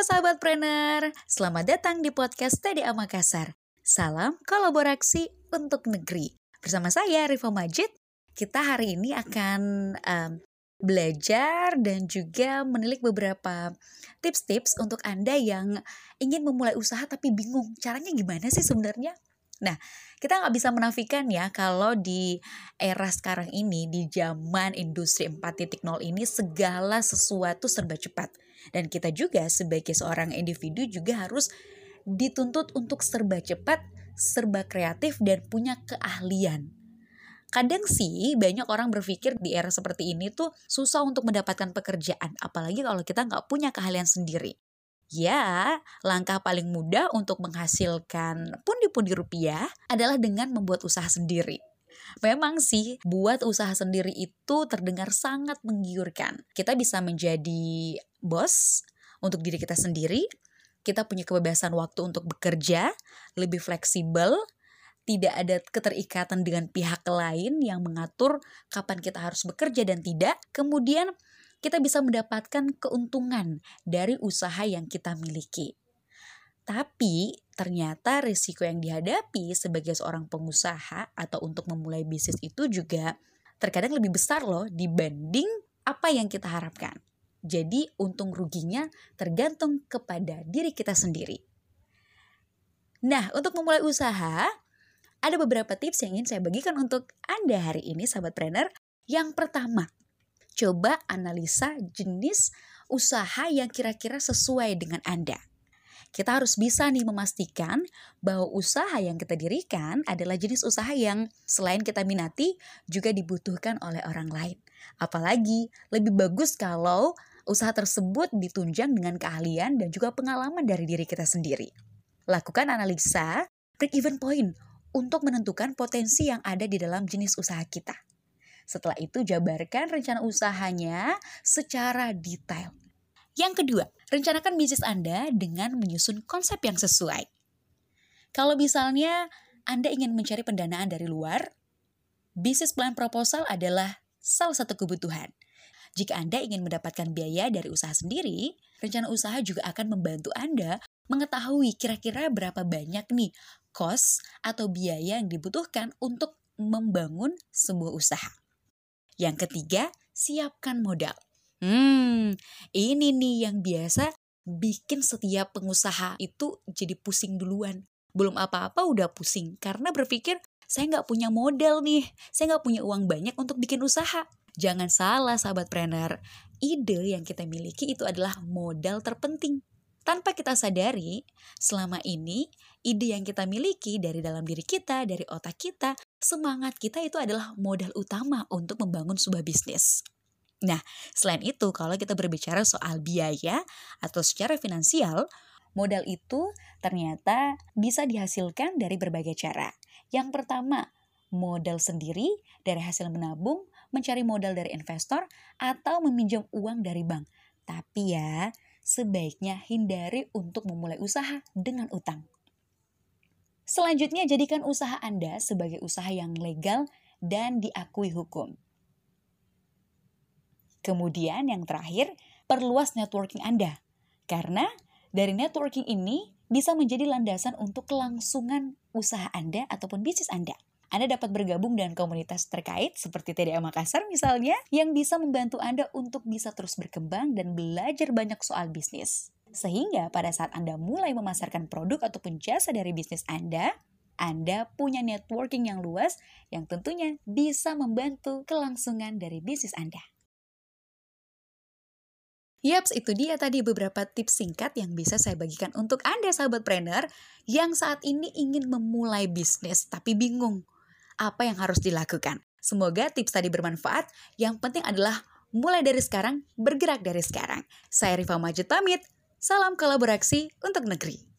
Sahabat trainer, selamat datang di podcast TDA Makassar. Salam kolaborasi untuk negeri. Bersama saya Rifa Majid, kita hari ini akan um, belajar dan juga menilik beberapa tips-tips untuk Anda yang ingin memulai usaha tapi bingung caranya gimana sih sebenarnya? Nah, kita nggak bisa menafikan ya kalau di era sekarang ini, di zaman industri 4.0 ini segala sesuatu serba cepat. Dan kita juga sebagai seorang individu juga harus dituntut untuk serba cepat, serba kreatif, dan punya keahlian. Kadang sih banyak orang berpikir di era seperti ini tuh susah untuk mendapatkan pekerjaan, apalagi kalau kita nggak punya keahlian sendiri. Ya, langkah paling mudah untuk menghasilkan pundi-pundi rupiah adalah dengan membuat usaha sendiri. Memang sih, buat usaha sendiri itu terdengar sangat menggiurkan. Kita bisa menjadi bos untuk diri kita sendiri, kita punya kebebasan waktu untuk bekerja, lebih fleksibel, tidak ada keterikatan dengan pihak lain yang mengatur kapan kita harus bekerja dan tidak. Kemudian kita bisa mendapatkan keuntungan dari usaha yang kita miliki. Tapi ternyata risiko yang dihadapi sebagai seorang pengusaha atau untuk memulai bisnis itu juga terkadang lebih besar loh dibanding apa yang kita harapkan. Jadi untung ruginya tergantung kepada diri kita sendiri. Nah, untuk memulai usaha, ada beberapa tips yang ingin saya bagikan untuk Anda hari ini, sahabat trainer. Yang pertama, coba analisa jenis usaha yang kira-kira sesuai dengan Anda. Kita harus bisa nih memastikan bahwa usaha yang kita dirikan adalah jenis usaha yang selain kita minati juga dibutuhkan oleh orang lain. Apalagi lebih bagus kalau usaha tersebut ditunjang dengan keahlian dan juga pengalaman dari diri kita sendiri. Lakukan analisa break-even point untuk menentukan potensi yang ada di dalam jenis usaha kita. Setelah itu jabarkan rencana usahanya secara detail. Yang kedua, rencanakan bisnis Anda dengan menyusun konsep yang sesuai. Kalau misalnya Anda ingin mencari pendanaan dari luar, bisnis plan proposal adalah salah satu kebutuhan. Jika Anda ingin mendapatkan biaya dari usaha sendiri, rencana usaha juga akan membantu Anda mengetahui kira-kira berapa banyak nih cost atau biaya yang dibutuhkan untuk membangun sebuah usaha. Yang ketiga, siapkan modal. Hmm, ini nih yang biasa bikin setiap pengusaha itu jadi pusing duluan. Belum apa-apa udah pusing karena berpikir saya nggak punya modal nih, saya nggak punya uang banyak untuk bikin usaha. Jangan salah sahabat trainer, ide yang kita miliki itu adalah modal terpenting. Tanpa kita sadari, selama ini ide yang kita miliki dari dalam diri kita, dari otak kita, semangat kita itu adalah modal utama untuk membangun sebuah bisnis. Nah, selain itu, kalau kita berbicara soal biaya atau secara finansial, modal itu ternyata bisa dihasilkan dari berbagai cara. Yang pertama, modal sendiri dari hasil menabung, mencari modal dari investor, atau meminjam uang dari bank. Tapi ya, sebaiknya hindari untuk memulai usaha dengan utang. Selanjutnya, jadikan usaha Anda sebagai usaha yang legal dan diakui hukum. Kemudian yang terakhir, perluas networking Anda. Karena dari networking ini bisa menjadi landasan untuk kelangsungan usaha Anda ataupun bisnis Anda. Anda dapat bergabung dengan komunitas terkait seperti TDA Makassar misalnya yang bisa membantu Anda untuk bisa terus berkembang dan belajar banyak soal bisnis. Sehingga pada saat Anda mulai memasarkan produk ataupun jasa dari bisnis Anda, anda punya networking yang luas yang tentunya bisa membantu kelangsungan dari bisnis Anda. Yaps, itu dia tadi beberapa tips singkat yang bisa saya bagikan untuk Anda sahabat trainer yang saat ini ingin memulai bisnis tapi bingung apa yang harus dilakukan. Semoga tips tadi bermanfaat. Yang penting adalah mulai dari sekarang, bergerak dari sekarang. Saya Rifa Majid pamit. Salam kolaborasi untuk negeri.